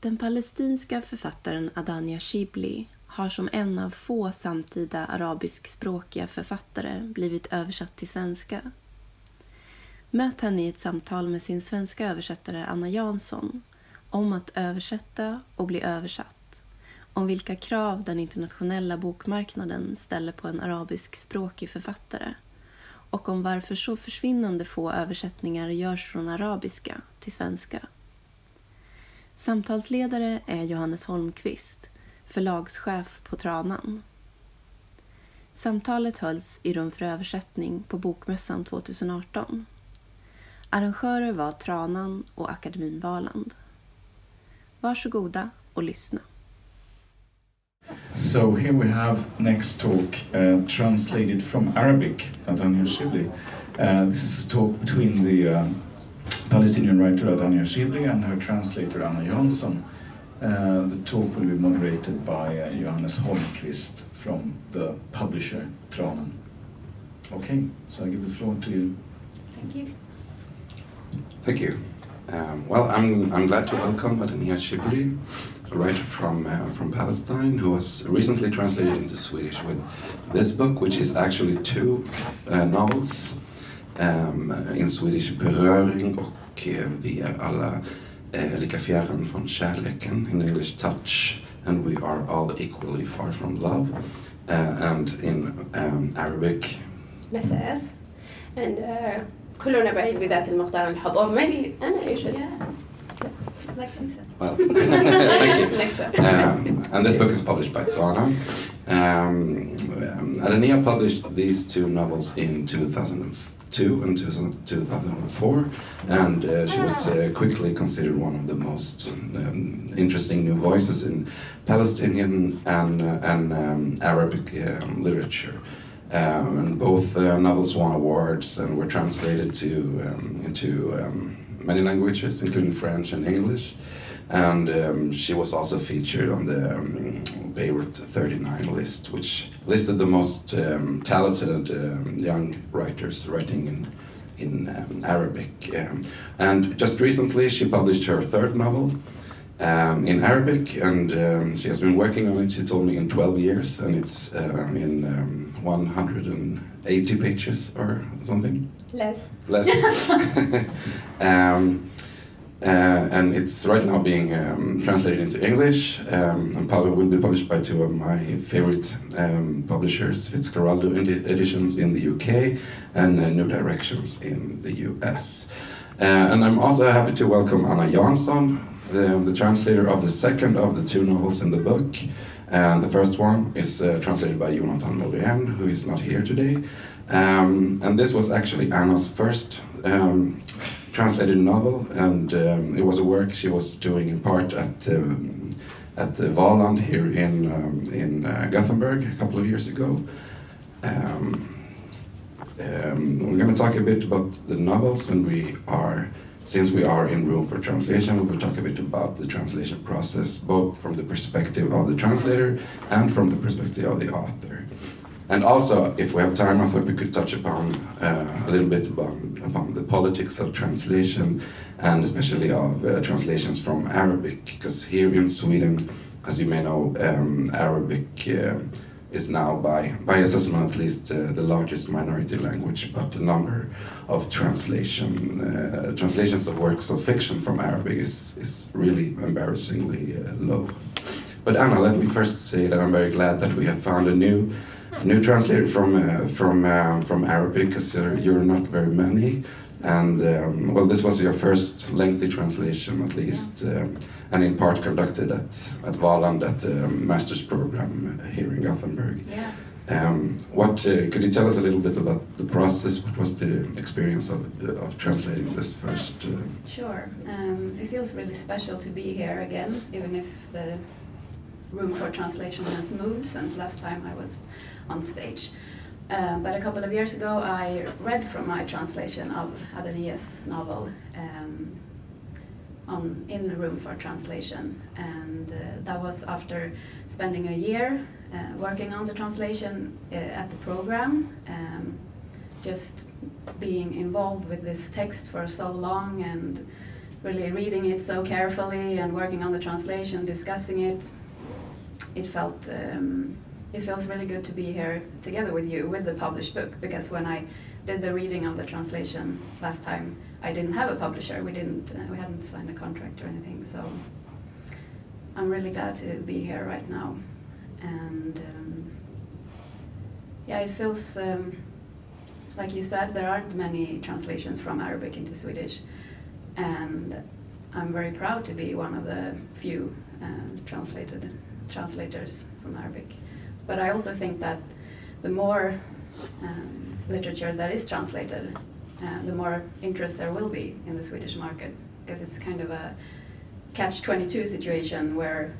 Den palestinska författaren Adania Shibli har som en av få samtida arabiskspråkiga författare blivit översatt till svenska. Möt henne i ett samtal med sin svenska översättare Anna Jansson om att översätta och bli översatt, om vilka krav den internationella bokmarknaden ställer på en arabiskspråkig författare och om varför så försvinnande få översättningar görs från arabiska till svenska. Samtalsledare är Johannes Holmqvist, förlagschef på Tranan. Samtalet hölls i Rum för översättning på Bokmässan 2018. Arrangörer var Tranan och Akademin Valand. Varsågoda och lyssna. So here we have next talk uh, translated from Arabic, Adania Shibli. Uh, this is a talk between the uh, Palestinian writer Adania Shibli and her translator Anna Johansson. Uh, the talk will be moderated by uh, Johannes Holmqvist from the publisher Tranan. Okay, so I give the floor to you. Thank you. Thank you. Um, well, I'm, I'm glad to welcome Adania Shibli, a writer from, uh, from Palestine who was recently translated into Swedish with this book, which is actually two uh, novels Ehm, eh, in Swedish beröring och vi är alla eh, lika fjärran från kärleken, in English touch, and we are all equally far from love. Eh, and in um, Arabic. Masas. And uh, كلنا بعيد بذات al hub," or maybe أنا should yeah. Like well, thank you. Um, and this book is published by Tranan. Um, Adania published these two novels in 2004. 2002 and 2004, and uh, she was uh, quickly considered one of the most um, interesting new voices in Palestinian and, uh, and um, Arabic um, literature. Um, and both uh, novels won awards and were translated to um, into um, many languages, including French and English. And um, she was also featured on the Beirut 39 list, which listed the most um, talented um, young writers writing in in um, Arabic. Um, and just recently, she published her third novel, um, in Arabic, and she has been working on it. She told me in 12 years, and it's in um, 180 pages or something less less. uh, and it's right now being um, translated into English um, and probably will be published by two of my favorite um, publishers, Fitzcarraldo Edi- Editions in the UK and uh, New Directions in the US. Uh, and I'm also happy to welcome Anna Jansson, the, the translator of the second of the two novels in the book. And the first one is uh, translated by Jonathan Morén, who is not here today. Um, and this was actually Anna's first um, translated novel, and um, it was a work she was doing in part at um, at uh, Valand here in um, in uh, Gothenburg a couple of years ago. Um, um, we're going to talk a bit about the novels, and we are, since we are in room for translation, we will talk a bit about the translation process, both from the perspective of the translator and from the perspective of the author. And also, if we have time, I thought we could touch upon uh, a little bit about, upon the politics of translation, and especially of uh, translations from Arabic, because here in Sweden, as you may know, um, Arabic uh, is now, by, by assessment at least, uh, the largest minority language, but the number of translation uh, translations of works of fiction from Arabic is, is really embarrassingly uh, low. But Anna, let me first say that I'm very glad that we have found a new new translator from uh, from um, from Arabic, because you're, you're not very many. And um, well, this was your first lengthy translation, at least, um, and in part conducted at at Valand at the master's program here in Gothenburg. Yeah. Um, what uh, could you tell us a little bit about the process? What was the experience of, of translating this first? Uh, Sure. Um, it feels really special to be here again, even if the room for translation has moved since last time I was on stage. Um, but a couple of years ago, I read from my translation of Adania's novel um, on in the room for translation, and uh, that was after spending a year uh, working on the translation uh, at the program. Um, just being involved with this text for so long and really reading it so carefully and working on the translation, discussing it, it felt um, it feels really good to be here together with you with the published book because when I did the reading of the translation last time, I didn't have a publisher. We didn't uh, we hadn't signed a contract or anything, so I'm really glad to be here right now, and um, yeah, it feels. Um, like you said, there aren't many translations from Arabic into Swedish, and I'm very proud to be one of the few uh, translated translators from Arabic. But I also think that the more um, literature that is translated, uh, the more interest there will be in the Swedish market, because it's kind of a catch-22 situation where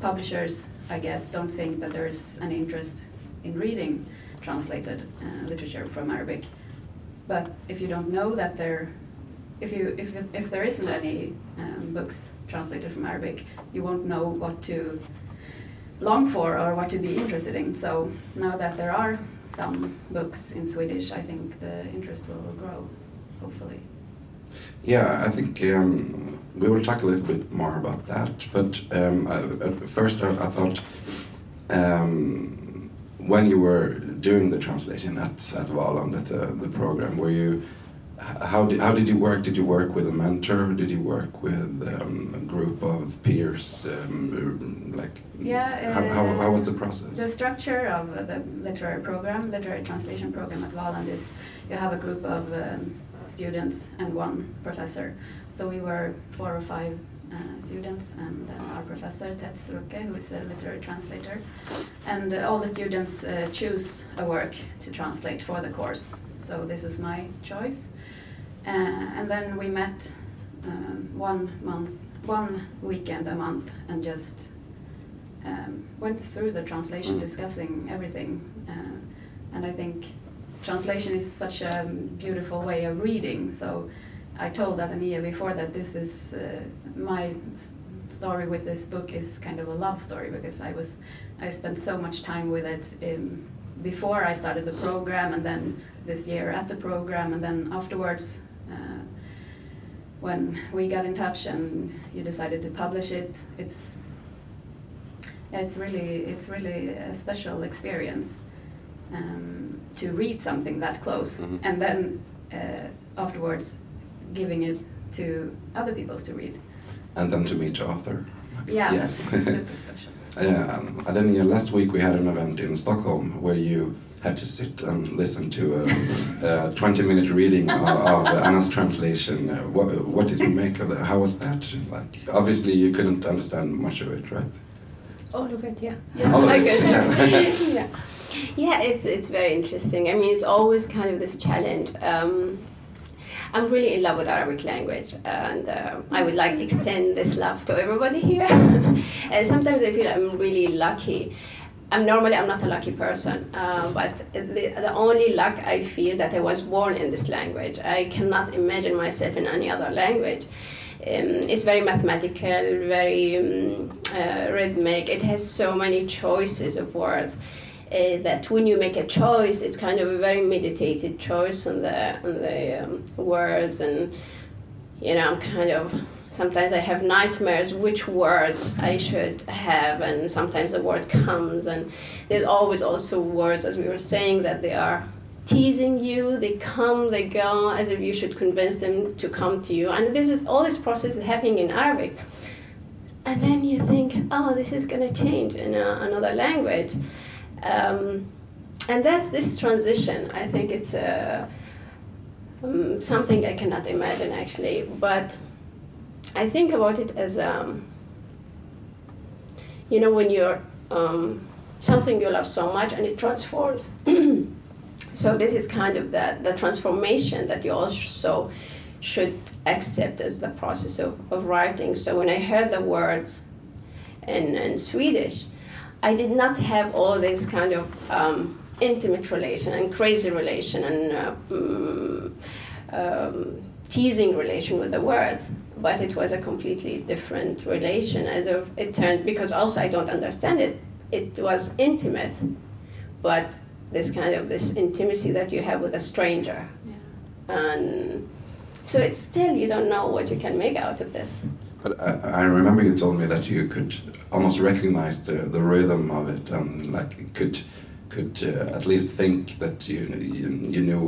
publishers, I guess, don't think that there is any interest in reading translated uh, literature from Arabic. But if you don't know that there, if you if if there isn't any um, books translated from Arabic, you won't know what to long for or what to be interested in. So now that there are some books in Swedish, I think the interest will grow, hopefully. Yeah, I think um, we will talk a little bit more about that. But um, I, at first, I, I thought um, when you were doing the translation at at Valand at uh, the program, were you how did how did you work? Did you work with a mentor? Did you work with um, a group of peers? Um, like yeah, uh, how, how, how was the process? The structure of the literary program, literary translation program at Valand is you have a group of um, students and one professor. So we were four or five uh, students and uh, our professor Ted Sruke, who is a literary translator, and uh, all the students uh, choose a work to translate for the course. So this was my choice. Uh, and then we met um, one month, one weekend a month, and just um, went through the translation, mm. discussing everything. Uh, and I think translation is such a beautiful way of reading. So I told Adania before that this is uh, my story with this book is kind of a love story because I was I spent so much time with it in, before I started the program and then this year at the program and then afterwards when we got in touch and you decided to publish it, it's it's really it's really a special experience um, to read something that close mm -hmm. and then uh, afterwards giving it to other people to read. And then to meet the author. Yeah, yes. that's super special. Yeah, um, then last week we had an event in Stockholm where you had to sit and listen to a, a 20 minute reading of, of Anna's translation. Uh, what, what did you make of that? How was that? Like, obviously, you couldn't understand much of it, right? All of it, yeah. yeah. All of it, yeah. yeah. Yeah, it's, it's very interesting. I mean, it's always kind of this challenge. Um, I'm really in love with Arabic language, and uh, I would like to extend this love to everybody here. and sometimes I feel I'm really lucky I'm normally I'm not a lucky person, uh, but the, the only luck I feel that I was born in this language. I cannot imagine myself in any other language. Um, it's very mathematical, very um, uh, rhythmic. It has so many choices of words uh, that when you make a choice, it's kind of a very meditated choice on the on the um, words, and you know I'm kind of sometimes I have nightmares which word I should have, and sometimes the word comes, and there's always also words, as we were saying, that they are teasing you, they come, they go, as if you should convince them to come to you. And this is all this process is happening in Arabic. And then you think, oh, this is going to change in a, another language. Um, and that's this transition. I think it's a, um, something I cannot imagine actually. But I think about it as um, you know when you're um, something you love so much and it transforms. so this is kind of the, the transformation that you also should accept as the process of, of writing. So when I heard the words in, in Swedish, I did not have all this kind of um, intimate relation and crazy relation and uh, mm, um, teasing relation with the words but it was a completely different relation as of it turned because also I don't understand it. It was intimate, but this kind of this intimacy that you have with a stranger, yeah. and so it's still you don't know what you can make out of this. But I, I remember you told me that you could almost recognize the, the rhythm of it and like could could uh, at least think that you, you you knew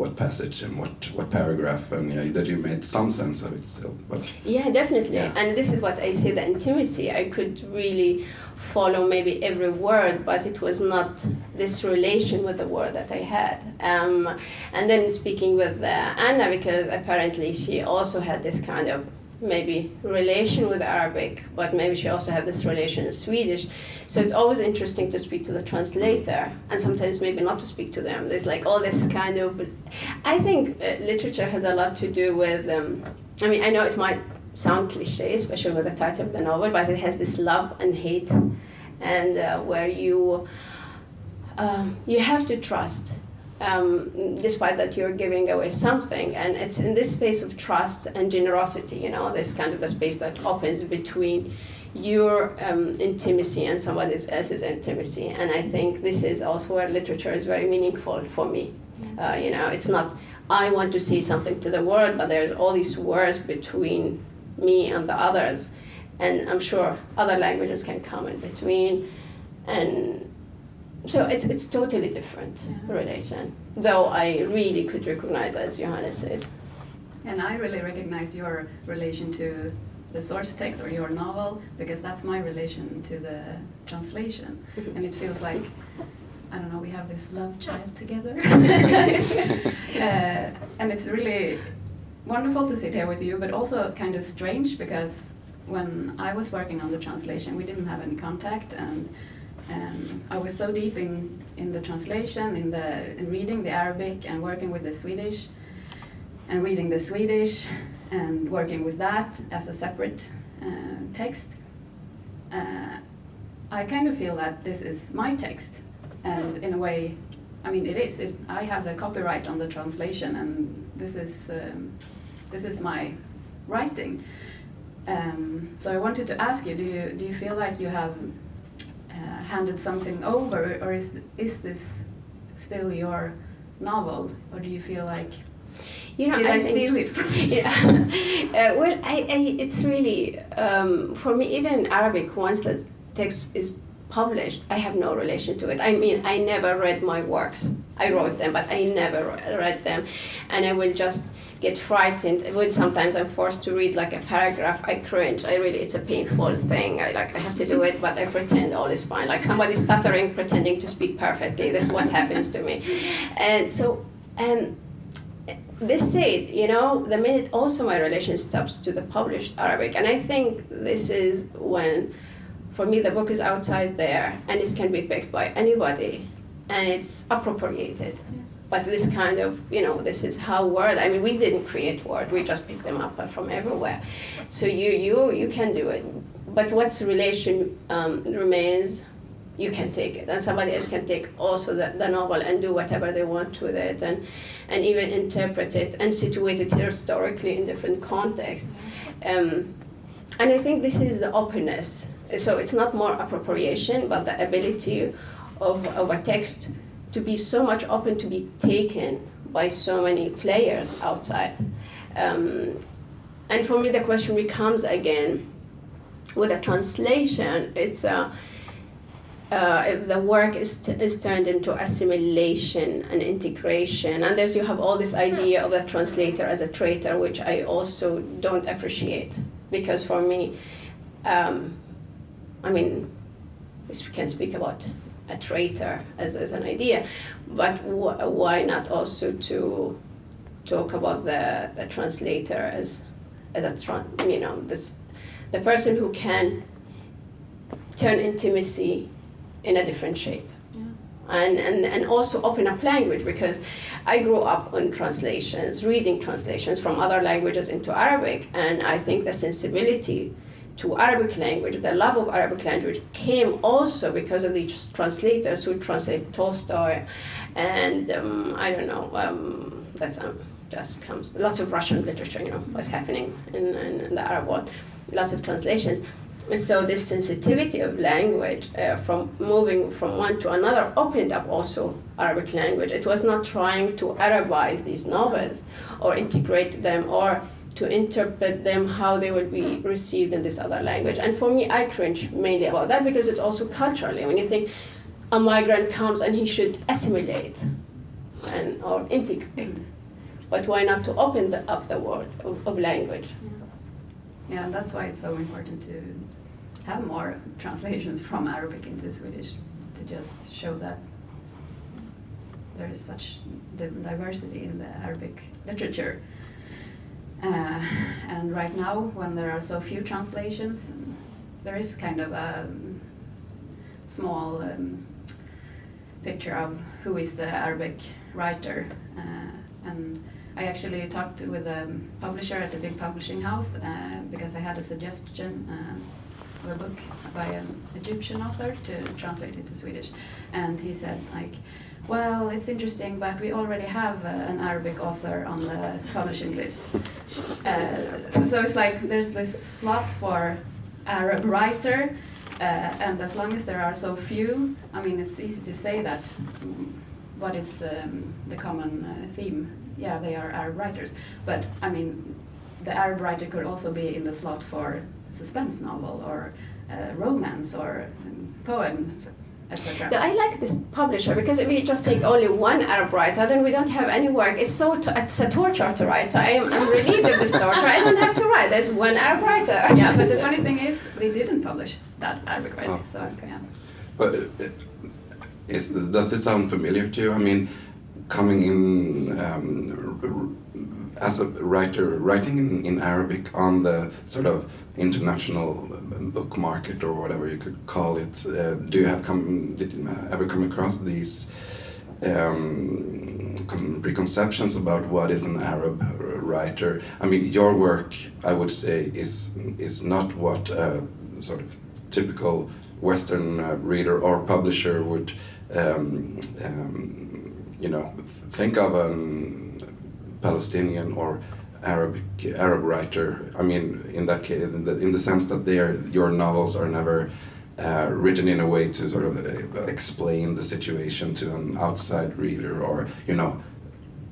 what passage and what what paragraph and that you made some sense of it still. But Yeah, definitely. Yeah. And this is what I say the intimacy. I could really follow maybe every word, but it was not this relation with the word that I had. Um, and then speaking with uh, Anna, because apparently she also had this kind of maybe relation with Arabic, but maybe she also had this relation in Swedish. So it's always interesting to speak to the translator, and sometimes maybe not to speak to them. There's like all this kind of. I think uh, literature has a lot to do with. Um, I mean, I know it might sound cliche, especially with the title of the novel, but it has this love and hate, and uh, where you um, you have to trust, um, despite that you're giving away something, and it's in this space of trust and generosity, you know, this kind of a space that opens between your um, intimacy and somebody else's intimacy, and I think this is also where literature is very meaningful for me. Uh, you know, it's not I want to say something to the world, but there's all these words between me and the others, and I'm sure other languages can come in between, and so it's it's totally different Yeah. relation. Though I really could recognize, as Johannes says, And I really recognize your relation to the source text or your novel because that's my relation to the translation. Mhm. And it feels like, I don't know, we have this love child together. uh, and it's really wonderful to sit here with you, but also kind of strange because when I was working on the translation, we didn't have any contact and um, I was so deep in, in the translation, in the in reading the Arabic and working with the Swedish and reading the Swedish and working with that as a separate uh, text, uh, I kind of feel that this is my text, and in a way, I mean, it is. It, I have the copyright on the translation, and this is um, this is my writing. Um, so I wanted to ask you: Do you do you feel like you have handed something over, or is is this still your novel, or do you feel like you know, did I, I steal it from you? yeah. uh, well, I, I, it's really um, for me. Even in Arabic, once the text is published, I have no relation to it. I mean, I never read my works. I wrote them, but I never read them, and I will just get frightened when sometimes I'm forced to read like a paragraph. I cringe. I really, it's a painful thing. I like, I have to do it, but I pretend all is fine. Like somebody stuttering, pretending to speak perfectly. This is what happens to me, and so and this said, you know, the minute also my relation stops to the published Arabic, and I think this is when, for me, the book is outside there and it can be picked by anybody, and it's appropriated. But this kind of, you know, this is how word. I mean, we didn't create word; we just picked them up from everywhere. So you, you, you can do it. But what's relation um, remains you can take it and somebody else can take also the, the novel and do whatever they want with it and and even interpret it and situate it historically in different contexts um, and i think this is the openness so it's not more appropriation but the ability of, of a text to be so much open to be taken by so many players outside. Um, and for me the question becomes again with a translation it's a uh, if the work is, is turned into assimilation and integration, and there's you have all this idea of the translator as a traitor, which I also don't appreciate. Because for me, um, I mean, we can speak about a traitor as, as an idea, but wh- why not also to talk about the, the translator as as a tran- you know this the person who can turn intimacy in a different shape. And, and, and also open up language because I grew up on translations, reading translations from other languages into Arabic, and I think the sensibility to Arabic language, the love of Arabic language came also because of these translators who translate Tolstoy and um, I don't know, um, that's um, just comes lots of Russian literature, you know, what's happening in, in, in the Arab world, lots of translations. And so this sensitivity of language uh, from moving from one to another opened up also Arabic language. It was not trying to Arabize these novels or integrate them or to interpret them how they will be received in this other language. And for me, I cringe mainly about that because it's also culturally. When you think a migrant comes and he should assimilate and or integrate, but why not to open the, up the world of, of language? Yeah, and that's why it's so important to have more translations from Arabic into Swedish to just show that there is such diversity in the Arabic literature. Uh, and right now, when there are so few translations, there is kind of a small um, picture of who is the Arabic writer. Uh, and I actually talked with a publisher at a big publishing house uh, because I had a suggestion uh, of a book by an Egyptian author to translate into Swedish. And he said, like, well, it's interesting, but we already have uh, an Arabic author on the publishing list. Uh, so it's like there's this slot for Arab writer, uh, and as long as there are so few, I mean, it's easy to say that. What is um, the common uh, theme? Yeah, they are Arab writers, but I mean, the Arab writer could also be in the slot for suspense novel or uh, romance or um, poem so I like this publisher because if we just take only one Arab writer, then we don't have any work. It's so it's a torture to write. So I am I'm relieved of this torture. I don't have to write. There's one Arab writer. Yeah, but the funny thing is, they didn't publish that Arabic writer. Oh. So yeah. But uh, is, does this sound familiar to you? I mean, coming in um, as a writer, writing in, in Arabic on the sort of international book market or whatever you could call it. Uh, do you have come did you ever come across these um, preconceptions about what is an Arab writer? I mean, your work, I would say, is is not what a sort of typical Western uh, reader or publisher would, um, um, you know, think of a Palestinian or Arabic Arab writer. I mean, in that case, in the, in the sense that they are, your novels are never uh, written in a way to sort of uh, explain the situation to an outside reader, or you know,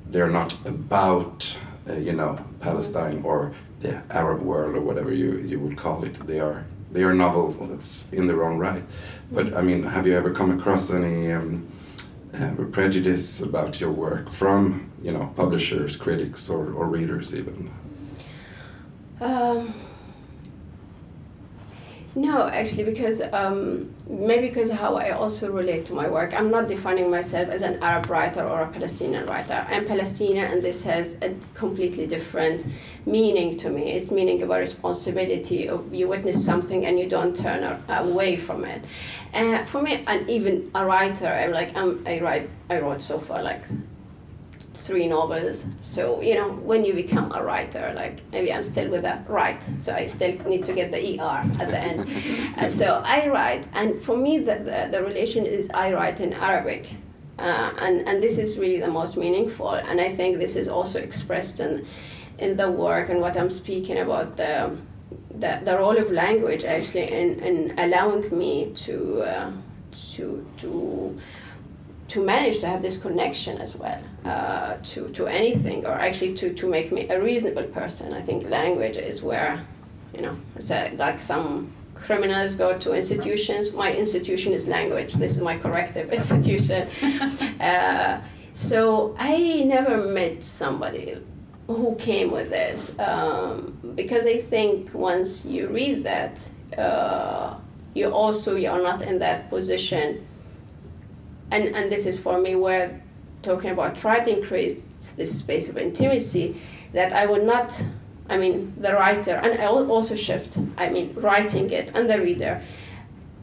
they're not about uh, you know Palestine or the Arab world or whatever you you would call it. They are they are novels in their own right. But I mean, have you ever come across any? Um, uh, prejudice about your work from you know publishers, critics, or, or readers even? Um, no, actually, because um, maybe because how I also relate to my work. I'm not defining myself as an Arab writer or a Palestinian writer. I'm Palestinian, and this has a completely different meaning to me. It's meaning of a responsibility of you witness something and you don't turn away from it. Uh, for me, and even a writer, I'm like I'm, I write. I wrote so far like three novels. So you know, when you become a writer, like maybe I'm still with a write, so I still need to get the er at the end. uh, so I write, and for me, the, the, the relation is I write in Arabic. Uh, and, and this is really the most meaningful, and I think this is also expressed in, in the work and what I'm speaking about the, the, the role of language actually in, in allowing me to, uh, to, to to manage to have this connection as well uh, to, to anything or actually to, to make me a reasonable person. I think language is where, you know, a, like some criminals go to institutions. My institution is language. This is my corrective institution. uh, so I never met somebody who came with this um, because I think once you read that, uh, you also you are not in that position and and this is for me where talking about try to increase this space of intimacy that I would not I mean the writer and I will also shift I mean writing it and the reader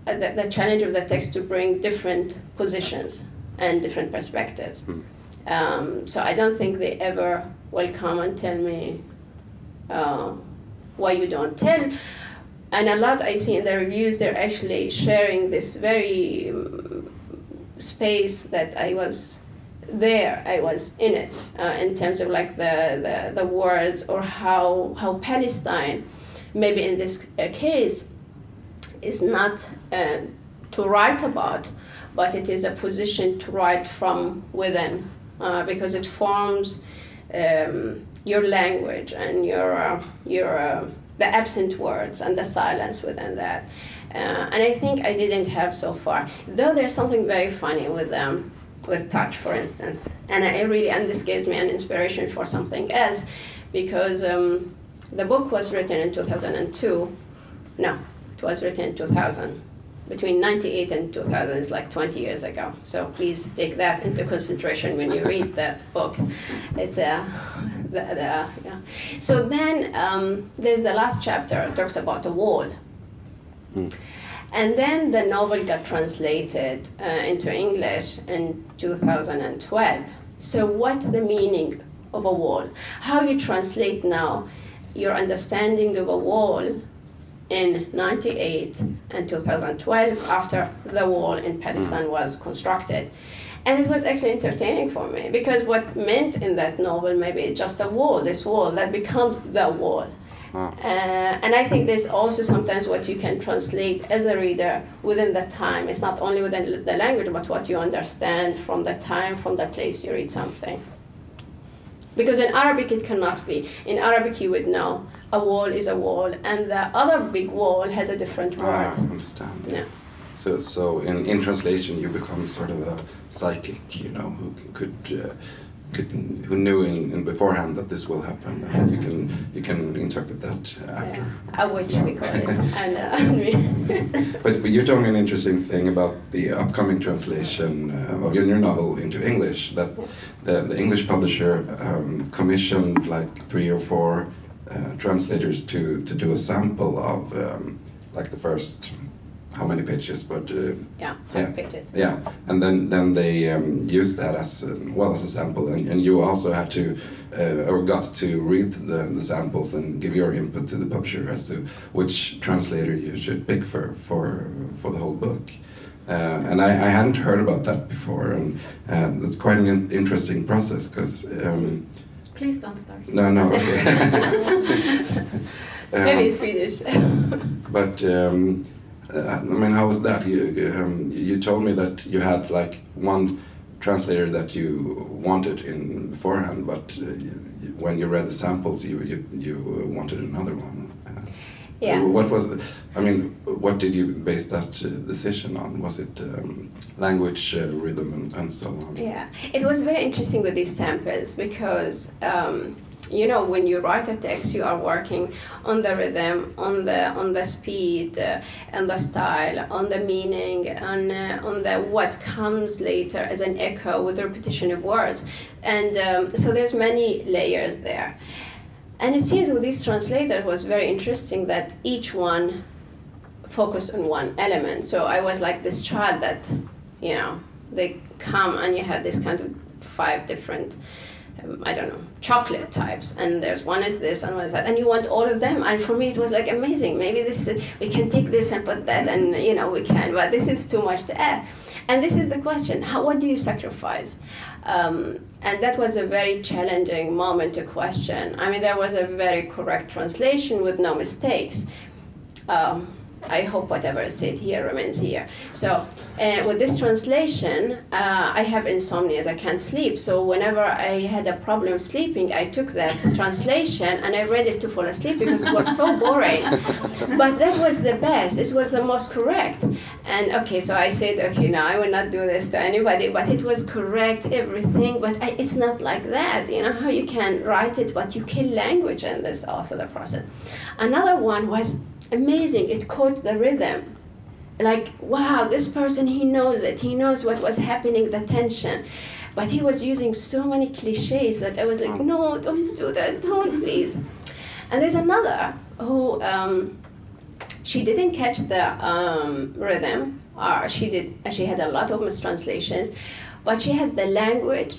uh, the, the challenge of the text to bring different positions and different perspectives mm. um, so I don't think they ever will come and tell me uh, why you don't tell and a lot I see in the reviews they're actually sharing this very um, space that I was there I was in it uh, in terms of like the, the, the words or how how Palestine maybe in this uh, case is not uh, to write about, but it is a position to write from within uh, because it forms um, your language and your uh, your the absent words and the silence within that. Uh, and I think I didn't have so far. Though there's something very funny with them, with touch, for instance, and I really and this gives me an inspiration for something else, because um, the book was written in 2002. No, it was written in 2000 between 98 and 2000 is like 20 years ago. So please take that into consideration when you read that book. It's a, uh, the, the, yeah. So then um, there's the last chapter it talks about a wall. Mm. And then the novel got translated uh, into English in 2012. So what's the meaning of a wall? How you translate now your understanding of a wall in 98 and 2012 after the wall in Palestine was constructed. And it was actually entertaining for me because what meant in that novel maybe just a wall, this wall that becomes the wall. Uh, and I think there's also sometimes what you can translate as a reader within the time. It's not only within the language, but what you understand from the time, from the place you read something. Because in Arabic it cannot be. In Arabic you would know a wall is a wall, and the other big wall has a different word. Ah, I understand. Yeah. So, so in, in translation, you become sort of a psychic, you know, who could, uh, could who knew in, in beforehand that this will happen, and you can you can interpret that after. Yeah. A witch, we call it. and, uh, but, but you're talking an interesting thing about the upcoming translation uh, of your new novel into English. That the, the English publisher um, commissioned like three or four uh, translators to to do a sample of um, like the first how many pages, but uh, yeah, yeah, pages. Yeah, and then then they um, used that as uh, well as a sample, and, and you also had to uh, or got to read the, the samples and give your input to the publisher as to which translator you should pick for for for the whole book. Uh, and I, I, hadn't heard about that before, and uh, it's quite an in interesting process because um, Please don't start. No, no. Okay. Maybe um, Swedish. but um, I mean, how was that? You um, you told me that you had like one translator that you wanted in beforehand, but uh, you, when you read the samples, you you, you wanted another one. Yeah. What was, the, I mean, what did you base that uh, decision on? Was it um, language, uh, rhythm, and, and, so on? Yeah, it was very interesting with these samples because. Um, you know when you write a text you are working on the rhythm on the on the speed uh, and the style on the meaning and uh, on the what comes later as an echo with repetition of words and um, so there's many layers there and it seems with these translators was very interesting that each one focused on one element. So I was like this child that, you know, they come and you have this kind of five different, I don't know, chocolate types, and there's one is this and one is that, and you want all of them. And for me, it was like amazing. Maybe this is, we can take this and put that, and you know, we can, but this is too much to add. And this is the question: How what do you sacrifice? Um, and that was a very challenging moment to question. I mean, there was a very correct translation with no mistakes. Um, I hope whatever is said here remains here. So uh, with this translation, uh, I have insomnia, I can't sleep. So whenever I had a problem sleeping, I took that translation and I read it to fall asleep because it was so boring. but that was the best. It was the most correct. And okay, so I said, okay, now I will not do this to anybody. But it was correct, everything. But I, it's not like that. You know how you can write it, but you kill language in this also the process. Another one was amazing. It caught the rhythm. Like, wow, this person, he knows it. He knows what was happening, the tension. But he was using so many cliches that I was like, no, don't do that. Don't, please. And there's another who, um, she didn't catch the um, rhythm, or she did, she had a lot of mistranslations, but she had the language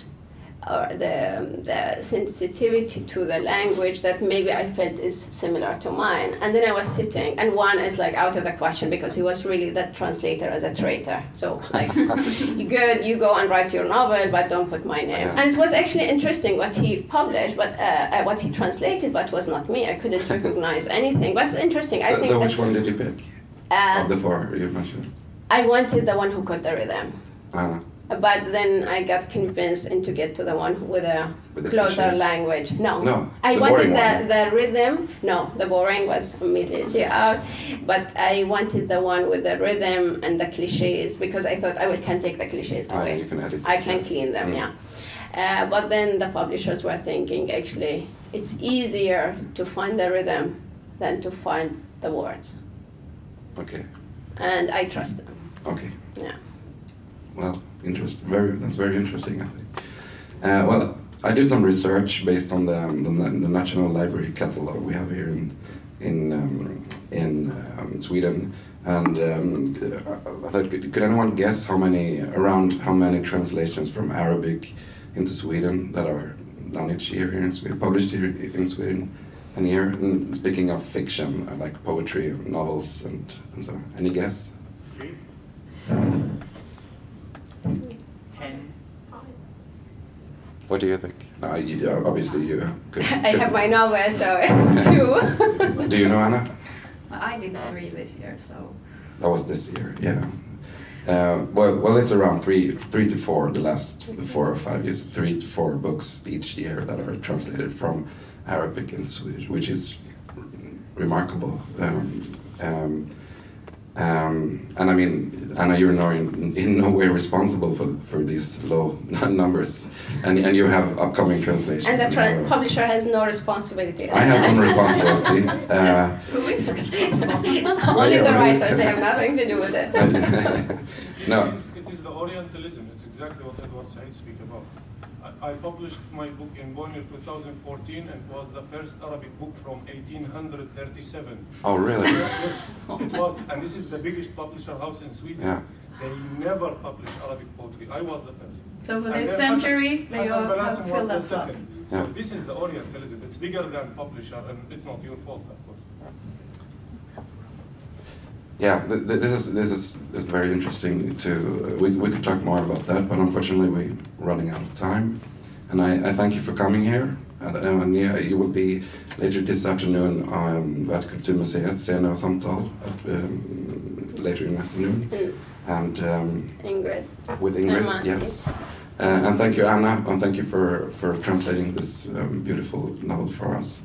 or the, the sensitivity to the language that maybe I felt is similar to mine. And then I was sitting, and one is like out of the question because he was really that translator as a traitor. So, like, you good, you go and write your novel, but don't put my name. And it was actually interesting what he published, but uh, uh, what he translated, but was not me. I couldn't recognize anything. But it's interesting. So, I think so which one did you pick? Uh, of the four you mentioned? I wanted the one who caught the rhythm. Uh, But then I got convinced into get to the one with a With closer language. No, No, I wanted the, the rhythm. No, the boring was immediately out. But I wanted the one with the rhythm and the cliches because I thought I will can take the cliches ah, away. you can edit. I can yeah. clean them, Mm. yeah. Uh, but then the publishers were thinking actually it's easier to find the rhythm than to find the words, Okay. and I trust them. Okay. Yeah. Well, interest. Very. That's very interesting. I think. Uh, well, I did some research based on the, um, the the National Library catalog we have here in in um, in um, Sweden, and um, I thought, could, could anyone guess how many around how many translations from Arabic into Sweden that are done each year here in Sweden, published here in Sweden? And here, And speaking of fiction, uh, like poetry, novels, and, and so, any guess? Ten. What do you think? Uh, you, obviously, you could. I have my novel, so two. Do you know Anna? I did three this year, so That was this year, yeah. Uh, well, well, it's around three, three to four. The last four or five years, three to four books each year that are translated from Arabic into Swedish, which is remarkable. Um, um, um, and I mean, Anna, you're no, in, in no way responsible for for these low numbers, and and you have upcoming translations. and the tra- publisher has no responsibility. I have some responsibility. Uh, Who is responsible? Only yeah, the writers. They have nothing to do with it. no, It is, it is the Orientalism. It's exactly what Edward Said speak about. I, I published my book in Bonnier 2014 and it was the first Arabic book from 1837. oh really? It was, and this is the biggest publisher house in Sweden. Yeah. They never publish Arabic poetry. I was the first. so for this then Hassan- century they Hassan all have filled that was the second. Yeah. So this is the Orientalism. It's bigger than publisher, and it's not your fault, of course. Yeah, th- th- this is this is, is very interesting. To uh, we we could talk more about that, but unfortunately we're running out of time. And I, I thank you for coming here. And, uh, yeah, you will be later this afternoon um, at Kulturmuseet, Scena och samtal, at, um, later in the afternoon. Mm. And um, Ingrid. with Ingrid, Emma, yes. Uh, and thank you, Anna, and thank you for, for translating this um, beautiful novel for us.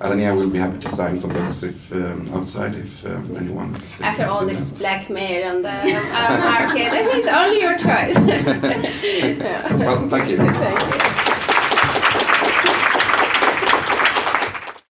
Adania will be happy to sign some books if um, outside if um, anyone. After all this that. blackmail on the uh, market, that means only your choice. Yeah. Well, thank you. Thank you.